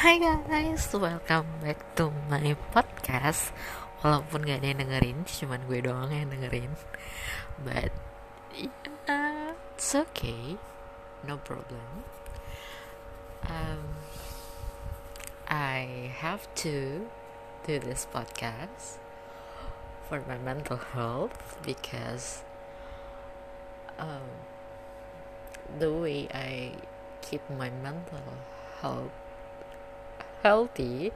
Hai guys, welcome back to my podcast. Walaupun gak ada yang dengerin, cuman gue doang yang dengerin. But, yeah, it's okay. No problem. Um, I have to do this podcast For my mental health Because um, The way I keep my mental health healthy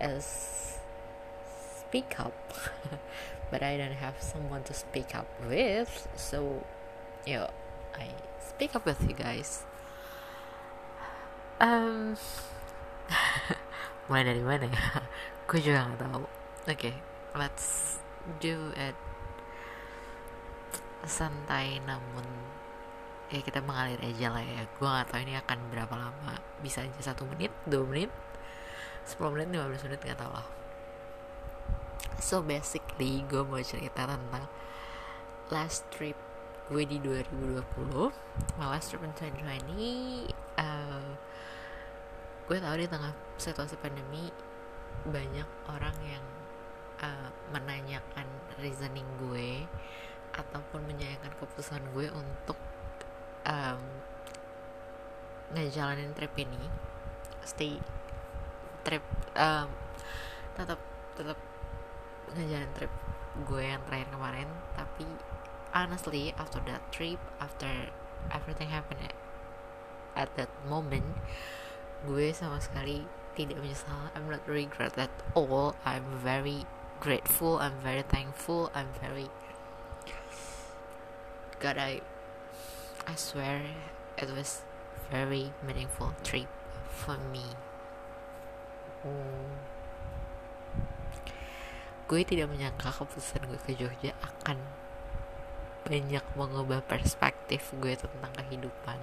as speak up. But I don't have someone to speak up with so yeah I speak up with you guys. Um mulai dari mana ya gue juga nggak tahu okay, let's do it. Santai namun ya kita mengalir aja lah ya. Gue gak tahu ini akan berapa lama. Bisa aja satu menit dua menit 10 menit 15 menit gak tau lah. So basically gue mau cerita tentang last trip gue di 2020 my last trip in 2020 uh, gue tahu di tengah situasi pandemi banyak orang yang uh, menanyakan reasoning gue ataupun menyayangkan keputusan gue untuk um, ngejalanin trip ini stay trip um, tetap tetap ngejalanin trip gue yang terakhir kemarin. Tapi honestly after that trip after everything happened at that moment gue sama sekali tidak menyesal. I'm not regret at all. I'm very grateful. I'm very thankful. I'm very God I I swear it was very meaningful trip for me. Hmm. Gue tidak menyangka keputusan gue ke Jogja akan banyak mengubah perspektif gue tentang kehidupan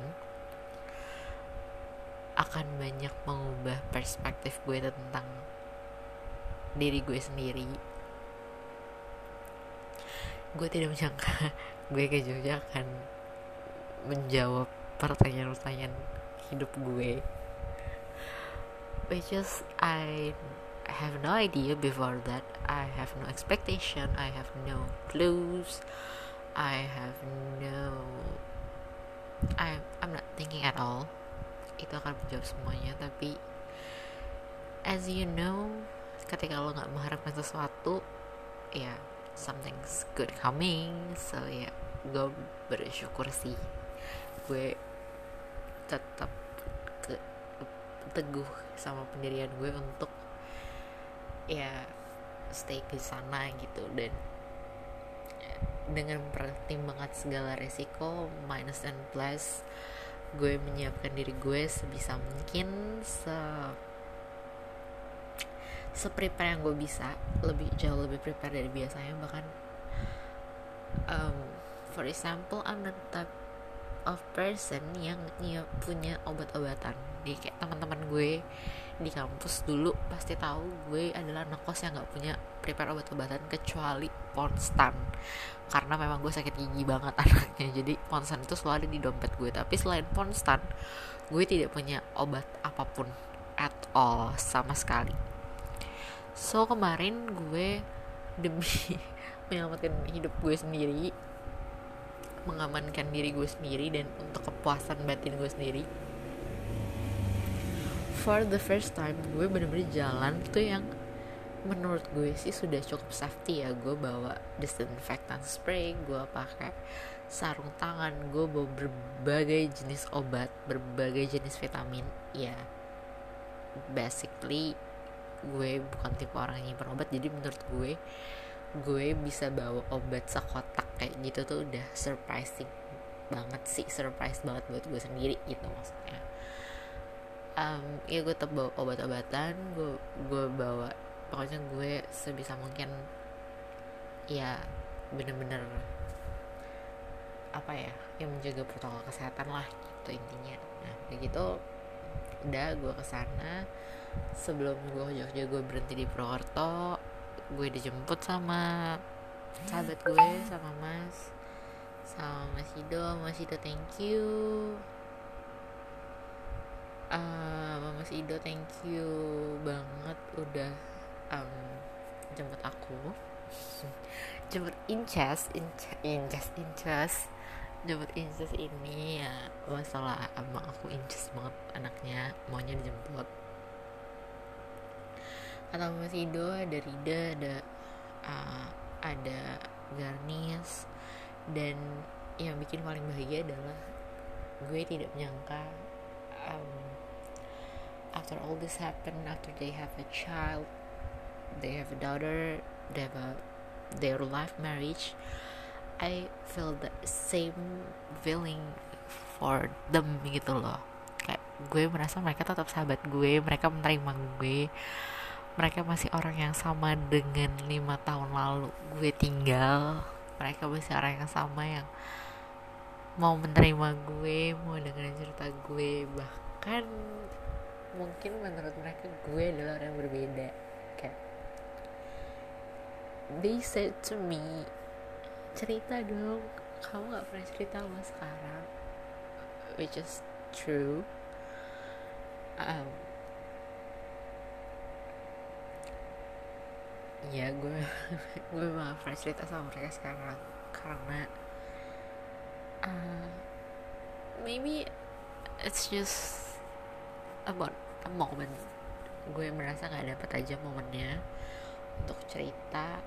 akan banyak mengubah perspektif gue tentang diri gue sendiri gue tidak menyangka gue ke Jogja akan menjawab pertanyaan-pertanyaan hidup gue. Which is I have no idea before that. I have no expectation. I have no clues. I have no I I'm not thinking at all. Itu akan menjawab semuanya tapi as you know ketika lo nggak mengharapkan sesuatu ya yeah, something's good coming. So ya yeah, gue bersyukur sih gue tetap ke, teguh sama pendirian gue untuk ya stay ke sana gitu. Dan dengan pertimbangan segala resiko minus and plus gue menyiapkan diri gue sebisa mungkin se seprepare yang gue bisa. Lebih jauh lebih prepare dari biasanya bahkan. Um, for example I'm not type of person yang ya, punya obat-obatan. Di kayak teman-teman gue di kampus dulu pasti tahu gue adalah anak yang nggak punya prepare obat-obatan kecuali ponstan. Karena memang gue sakit gigi banget anaknya. Jadi ponstan itu selalu ada di dompet gue. Tapi selain ponstan gue tidak punya obat apa pun at all sama sekali. So kemarin gue demi menyelamatkan hidup gue sendiri mengamankan diri gue sendiri dan untuk kepuasan batin gue sendiri. For the first time gue bener-bener jalan tuh yang menurut gue sih sudah cukup safety ya. Gue bawa disinfectant spray gue pakai sarung tangan gue bawa berbagai jenis obat berbagai jenis vitamin. Ya basically gue bukan tipe orang yang nyimpan obat jadi menurut gue gue bisa bawa obat sekotak kayak gitu tuh udah surprising banget sih surprise banget buat gue sendiri gitu maksudnya. Um, ya gue tetap bawa obat-obatan gue gue bawa pokoknya gue sebisa mungkin ya bener-bener apa ya yang menjaga protokol kesehatan lah gitu intinya. Nah kayak gitu udah gue ke sana sebelum gue Jogja gue berhenti di Purwokerto gue dijemput sama sahabat gue sama mas sama mas Ido mas Ido thank you. Uh, Mas Ido thank you banget udah um, jemput aku. Jemput Inces Inces Inces. Jemput Inces ini ya masalah emang aku Inces banget anaknya maunya dijemput atau Mas Ido ada Rida ada uh, ada Garnis dan yang bikin paling bahagia adalah gue tidak menyangka um, after all this happen after they have a child they have a daughter they have a their life marriage I feel the same feeling for them gitu loh. Kayak gue merasa mereka tetap sahabat gue mereka menerima gue mereka masih orang yang sama dengan lima tahun lalu gue tinggal. Mereka masih orang yang sama yang mau menerima gue mau dengerin cerita gue. Bahkan mungkin menurut mereka gue adalah orang yang berbeda. Kayak they said to me cerita dong kamu gak pernah cerita sama sekarang. Which is true. Um, ya gue gue malah cerita sama mereka sekarang karena uh, maybe it's just about a moment. Gue merasa nggak dapet aja momennya untuk cerita.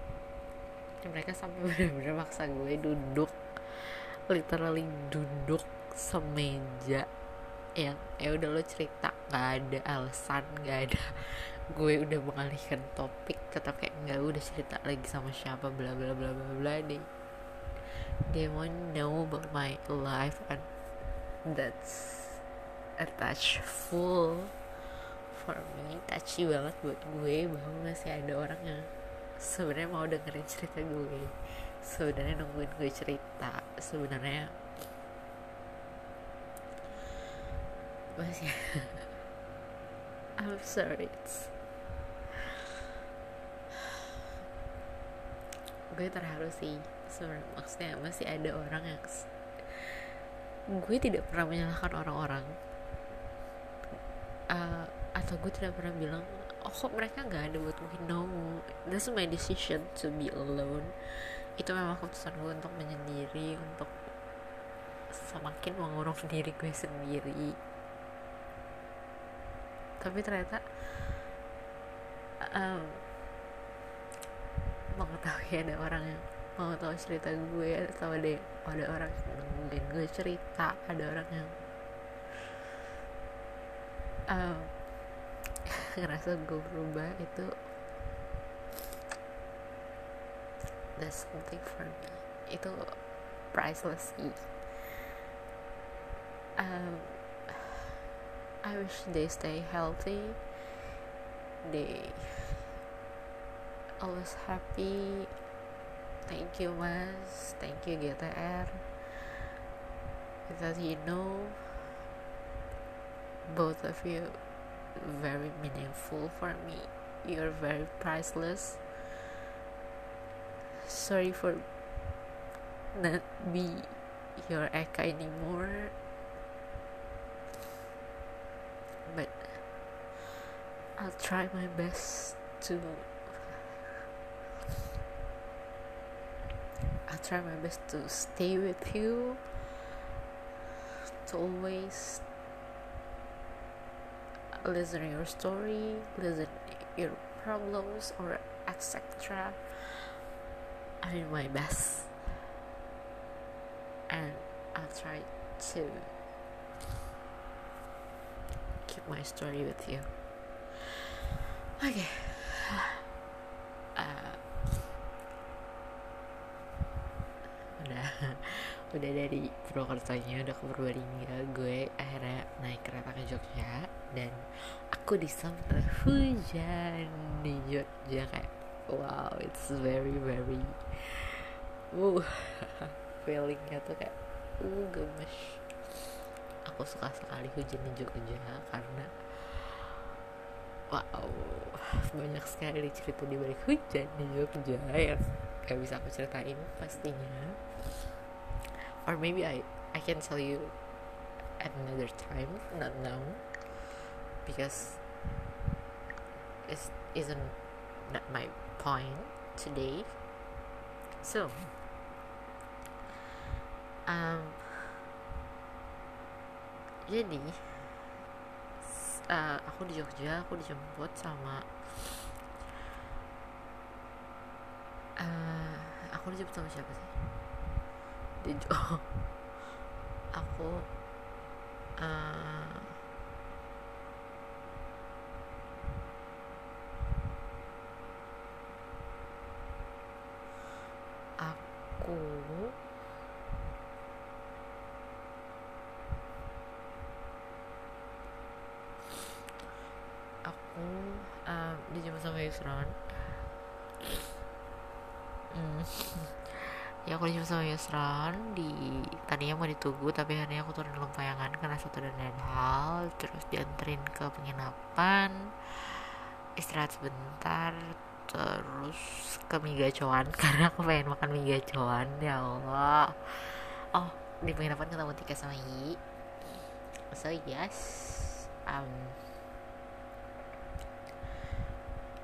Mereka sampai benar-benar maksa gue duduk literally duduk semeja. Yang ya udah lo cerita. Nggak ada alasan nggak ada gue udah mengalihkan topik tetap kayak nggak udah cerita lagi sama siapa bla bla bla bla bla deh. They want know about my life and that's a touch full for me. Touchy banget buat gue bahwa masih ada orang yang sebenarnya mau dengerin cerita gue. Sebenarnya nungguin gue cerita sebenarnya masih I'm sorry. it's gue terharu sih. Sebenarnya maksudnya masih ada orang yang gue tidak pernah menyalahkan orang-orang. Uh, atau gue tidak pernah bilang oh kok mereka nggak ada buat gue? No this is my decision to be alone. Itu memang keputusan gue untuk menyendiri untuk semakin mengurung diri gue sendiri. Tapi ternyata um, mengetahui ada orang yang mau tahu cerita gue atau ada ada orang yang mungkin gue cerita ada orang yang um, ngerasa gue berubah itu that's something for me. Itu priceless um, I wish they stay healthy. They always happy. Thank you mas. Thank you GTR because you know both of you very meaningful for me. You're very priceless. Sorry for not be your Eka anymore. But I'll try my best to try my best to stay with you, to always listen to your story, listen your problems or etc. I do my best, and I'll try to keep my story with you. Okay. udah dari Purwokertonya udah ke Purbalingga gue akhirnya naik kereta ke Jogja dan aku disambut hujan di Jogja kayak wow it's very very uh feelingnya tuh kayak uh gemes. Aku suka sekali hujan di Jogja karena wow banyak sekali cerita di balik hujan di Jogja yang gak bisa aku ceritain pastinya. Or maybe I I can tell you at another time not now because it isn't that my point today. So um, jadi uh, aku di Jogja aku dijemput sama uh, aku dijemput sama siapa sih di aku uh, aku aku um, dijemput sama Yusron. ya aku dijemput sama Yusron di tadinya mau ditunggu tapi akhirnya aku turun Lempayangan karena satu dan lain hal terus dianterin ke penginapan istirahat sebentar terus ke mie karena aku pengen makan mie ya Allah. Oh di penginapan ketemu Tika sama Yi. So yes um,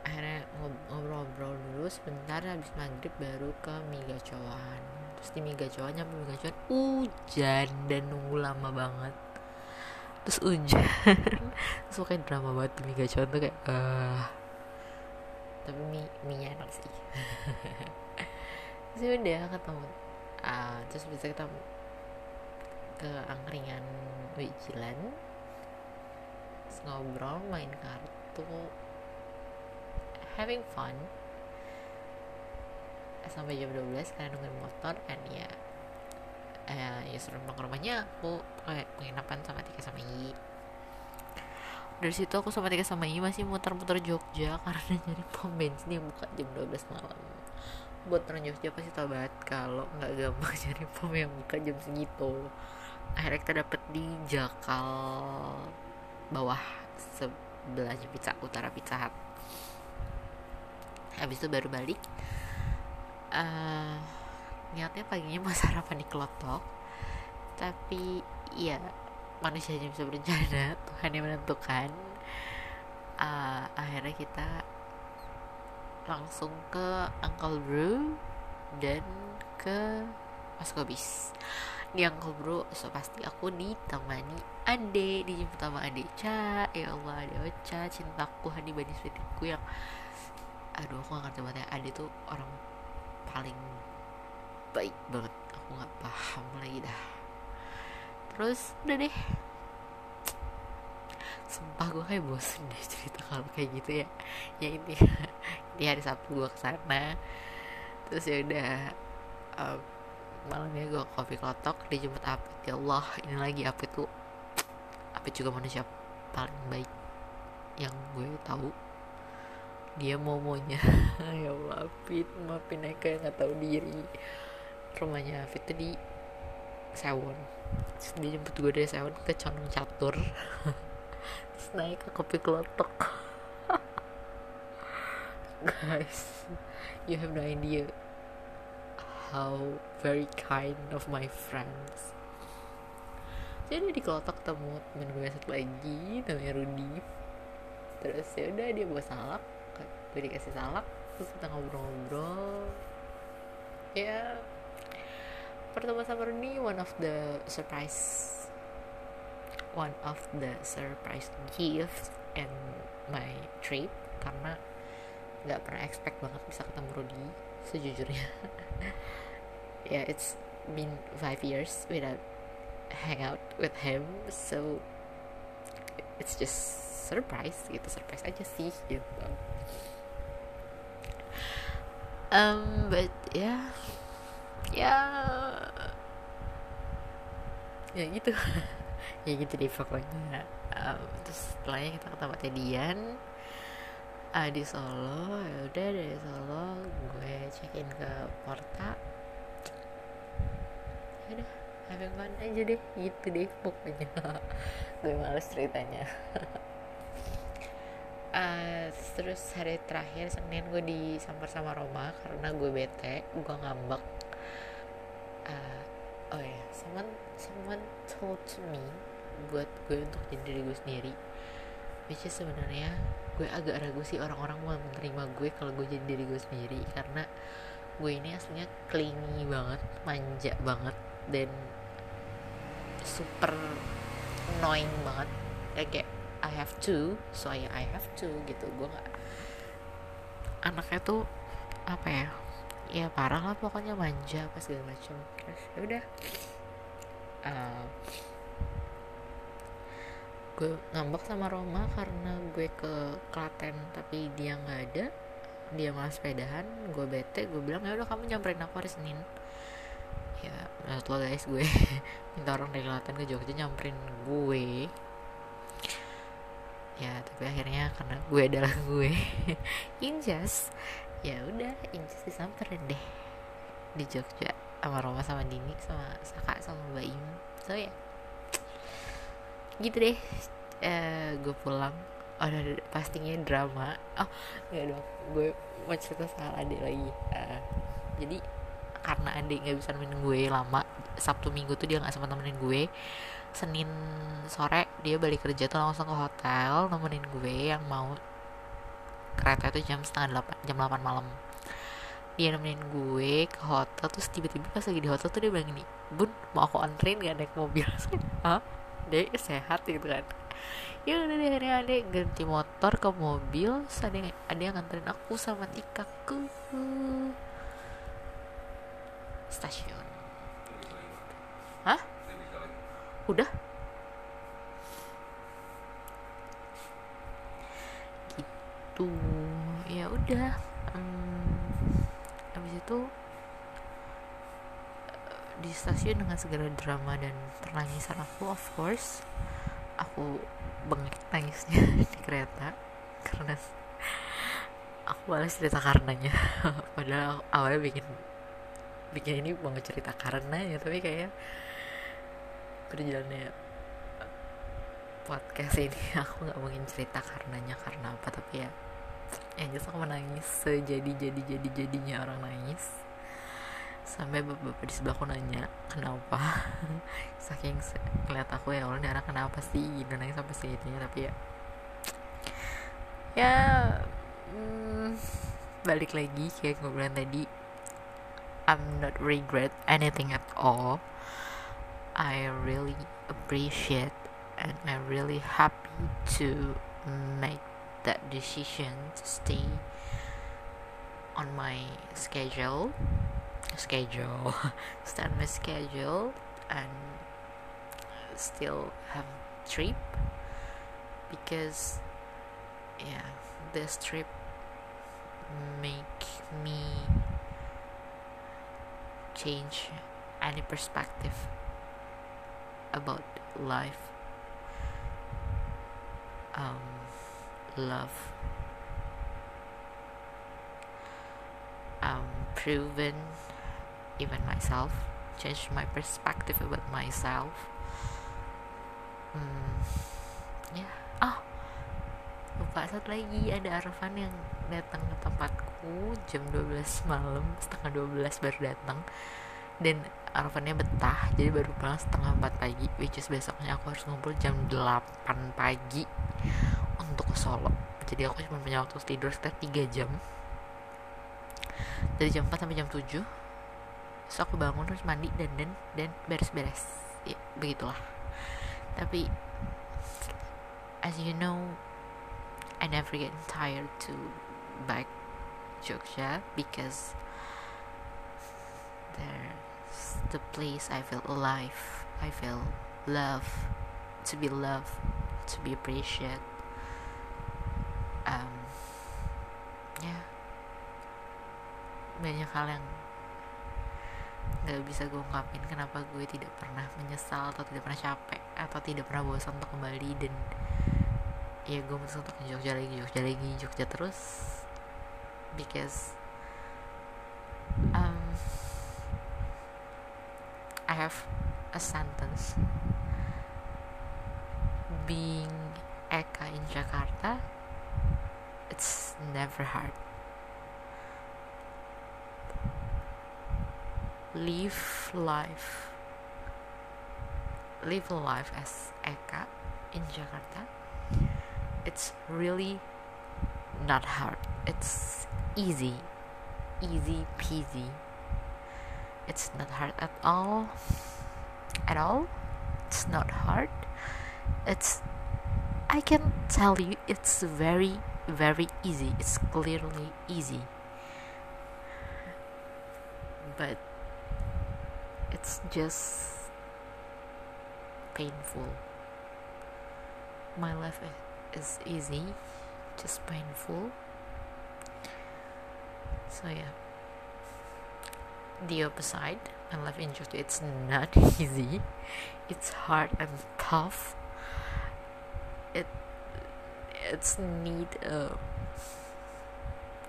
akhirnya ngobrol-ngobrol dulu sebentar habis maghrib baru ke mie gacoan terus di mie gacoan nyampe mie gacoan hujan dan nunggu lama banget. Terus hujan. Terus kayak drama banget di mie gacoan tuh kayak uh, tapi mie mie enak sih. Terus udah ketemu uh, terus bisa ketemu ke angkringan Wijilan. Ngobrol main kartu having fun sampai jam 12 karena nungguin motor dan ya. Eh, ya suruh ke rumahnya aku kayak penginapan sama Tika sama I dari situ aku sama Tika sama I masih muter-muter Jogja karena nyari pom bensin yang buka jam 12 malam. Buat orang Jogja pasti tau banget kalau nggak gampang cari pom yang buka jam segitu. Akhirnya kita dapet di Jakal bawah sebelahnya pizza utara pizza hut. Habis itu baru balik uh, niatnya paginya mau sarapan di kelotok tapi ya manusia yang bisa berencana Tuhan yang menentukan. Uh, akhirnya kita langsung ke Uncle Bro dan ke Mas Kobis. Di Uncle Bro so pasti aku ditemani Ade dijemput sama Ade Ca. Ya Allah Ade Ocha cintaku Hani Bani Swetiku yang aduh aku gak ngerti banget ya. Ade tuh orang paling baik banget. Aku nggak paham lagi dah. Terus udah deh. Sumpah gue kayak bosen deh cerita kalau kayak gitu ya. Ya ini di hari Sabtu gue ke sana. Terus ya udah um, malamnya gue kopi klotok dijemput Apit. Ya Allah ini lagi Apit tuh. Apit juga manusia paling baik yang gue tahu dia momonya. Ya Allah Apit maafin yang nggak tahu diri. Rumahnya Apit tuh di Sewon. Dia jemput gue dari Sewon ke Condong Catur. Terus naik ke kopi kelotok guys you have no idea how very kind of my friends. Jadi di kelotok temu temen gue satu lagi namanya Rudy. Terus ya udah dia bawa salak gue dikasih salak terus kita ngobrol-ngobrol. Ya pertemuan sama Rudy one of the surprise one of the surprise gift and my trip karena nggak pernah expect banget bisa ketemu Rudy sejujurnya. Yeah it's been five years without hang out with him so it's just surprise gitu surprise aja sih gitu um but yeah ya. Ya gitu. Ya gitu deh pokoknya. Um, terus setelahnya kita ketemu Tedian uh, di Solo. Ya udah dari Solo gue check in ke Porta. Ya udah having fun aja deh. Gitu deh pokoknya. Gue males ceritanya uh, terus hari terakhir Senin gue disamper sama Roma karena gue bete gue ngambek uh, oh ya yeah. someone someone told to me buat gue untuk jadi diri gue sendiri which is sebenarnya gue agak ragu sih orang-orang mau menerima gue kalau gue jadi diri gue sendiri karena gue ini aslinya clingy banget manja banget dan super annoying banget kayak I have to so I, I have to gitu. Gue nggak anaknya tuh apa ya ya parah lah pokoknya manja apa segala macam. Terus ya udah uh, gue ngambek sama Roma karena gue ke Klaten tapi dia nggak ada dia malah sepedahan gue bete gue bilang ya udah kamu nyamperin aku hari Senin. Ya menurut lo guys gue minta orang dari Klaten ke Jogja nyamperin gue ya tapi akhirnya karena gue adalah gue Injas ya udah Injas disamperin deh di Jogja sama Roma sama Dini sama Saka sama Mbak Im. So ya. Gitu deh. Uh, gue pulang. Oh, pastinya drama. Oh ya dong. Gue mau cerita soal adik lagi. Uh, jadi karena adik nggak bisa nemenin gue lama Sabtu Minggu tuh dia nggak sempat nemenin gue Senin sore dia balik kerja tuh langsung ke hotel nemenin gue yang mau kereta itu jam setengah delapan jam delapan malam. Dia nemenin gue ke hotel terus tiba-tiba pas lagi di hotel tuh dia bilang gini bun mau aku anterin gak naik mobil? Hah? dia sehat gitu kan? Ya udah deh akhirnya adek ganti motor ke mobil ada yang, ada yang nganterin aku sama Tika ke stasiun. Hah udah. Gitu. Ya udah. Hmm, habis itu di stasiun dengan segala drama dan pertangisan aku of course aku bengek nangisnya di kereta karena aku malas cerita karenanya. Padahal awalnya bikin bikin ini mau cerita karenanya tapi kayak berjalannya podcast ini. Aku nggak mungkin cerita karenanya karena apa tapi ya yang jelas aku menangis sejadi jadi jadi jadinya orang nangis. Sampai bapak-bapak di sebelahku nanya kenapa? Saking ngeliat aku ya Allah anak kenapa sih? Gitu nangis sampai segitunya tapi ya ya hmm, balik lagi kayak gue bilang tadi. I'm not regret anything at all I really appreciate and I'm really happy to make that decision to stay on my schedule. Schedule. Start my schedule and still have trip because yeah this trip make me change any perspective about life um love. Um proven even myself change my perspective about myself. Hmm, ya yeah. ah lupa satu lagi. Ada Arfan yang datang ke tempatku jam 12 malam setengah 12 baru datang. Dan Arfannya betah jadi baru pulang setengah 4 pagi which is besoknya aku harus ngumpul jam 8 pagi untuk ke Solo. Jadi aku cuma punya waktu tidur sekitar 3 jam. Dari jam 4 sampai jam 7 terus aku bangun terus mandi dan dan dan beres-beres. Ya begitulah. Tapi as you know I never get tired to back Jogja because there's the place I feel alive. I feel love to be loved to be appreciated. Um, ya yeah. banyak hal yang nggak bisa gue ungkapin kenapa gue tidak pernah menyesal atau tidak pernah capek atau tidak pernah bosan untuk kembali dan ya gue memutuskan untuk Jogja lagi Jogja lagi Jogja terus. Because I have a sentence. Being Eka in Jakarta it's never hard. Live life live life as Eka in Jakarta it's really not hard. It's easy easy peasy it's not hard at all. At all. It's not hard. It's i can tell you it's very very easy. It's clearly easy. But it's just painful. My life is easy. Just painful. So yeah the opposite my life in just it's not easy. It's hard and tough. It it's need uh,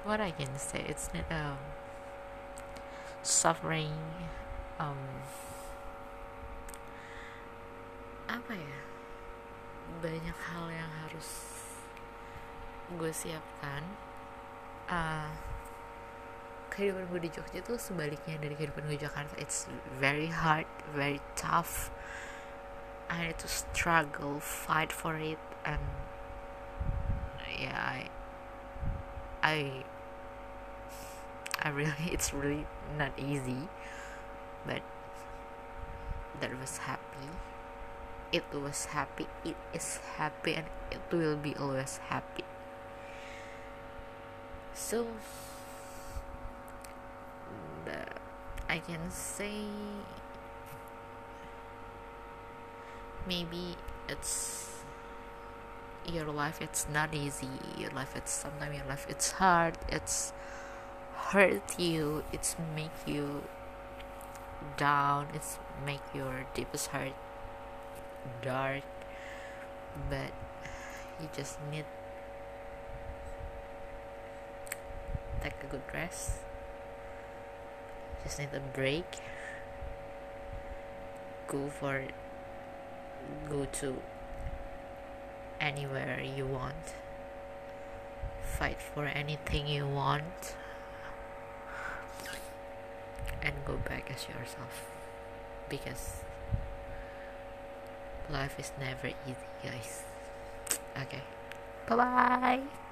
what I can say it's need um, suffering um, apa ya? Banyak hal yang harus gue siapkan. Uh, kehidupan gue di Jogja tuh sebaliknya dari kehidupan gue di Jakarta. It's very hard very tough. I had to struggle fight for it and yeah I I I really it's really not easy but that was happy. It was happy it is happy and it will be always happy. So the, i can say maybe it's your life it's not easy. Your life it's sometimes your life it's hard it's hurt you it's make you down it's make your deepest heart dark. But you just need take a good rest just need a break. Go for go to anywhere you want. Fight for anything you want. And go back as yourself. Because life is never easy guys. Okay. Bye bye